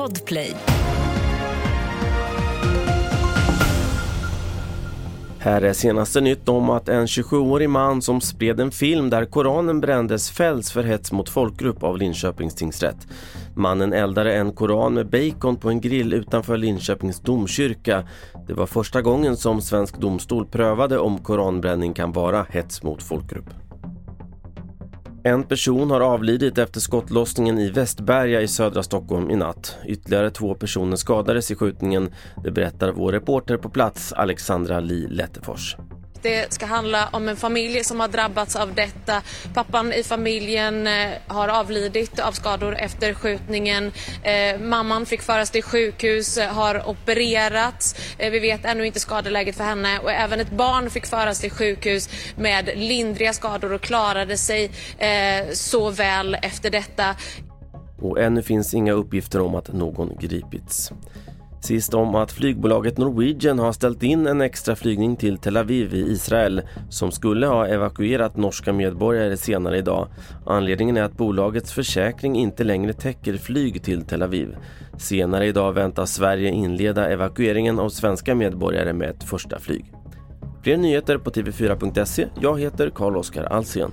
Podplay. Här är senaste nytt om att en 27-årig man som spred en film där Koranen brändes fälls för hets mot folkgrupp av Linköpings tingsrätt. Mannen eldade en koran med bacon på en grill utanför Linköpings domkyrka. Det var första gången som svensk domstol prövade om koranbränning kan vara hets mot folkgrupp. En person har avlidit efter skottlossningen i Västberga i södra Stockholm i natt. Ytterligare två personer skadades i skjutningen. Det berättar vår reporter på plats, Alexandra Li Lettefors. Det ska handla om en familj som har drabbats av detta. Pappan i familjen eh, har avlidit av skador efter skjutningen. Eh, mamman fick föras till sjukhus, eh, har opererats. Vi vet ännu inte skadeläget för henne och även ett barn fick föras till sjukhus med lindriga skador och klarade sig så väl efter detta. Och ännu finns inga uppgifter om att någon gripits. Sist om att flygbolaget Norwegian har ställt in en extra flygning till Tel Aviv i Israel som skulle ha evakuerat norska medborgare senare idag. Anledningen är att bolagets försäkring inte längre täcker flyg till Tel Aviv. Senare idag väntas Sverige inleda evakueringen av svenska medborgare med ett första flyg. Fler nyheter på tv4.se. Jag heter Carl-Oskar Alsen.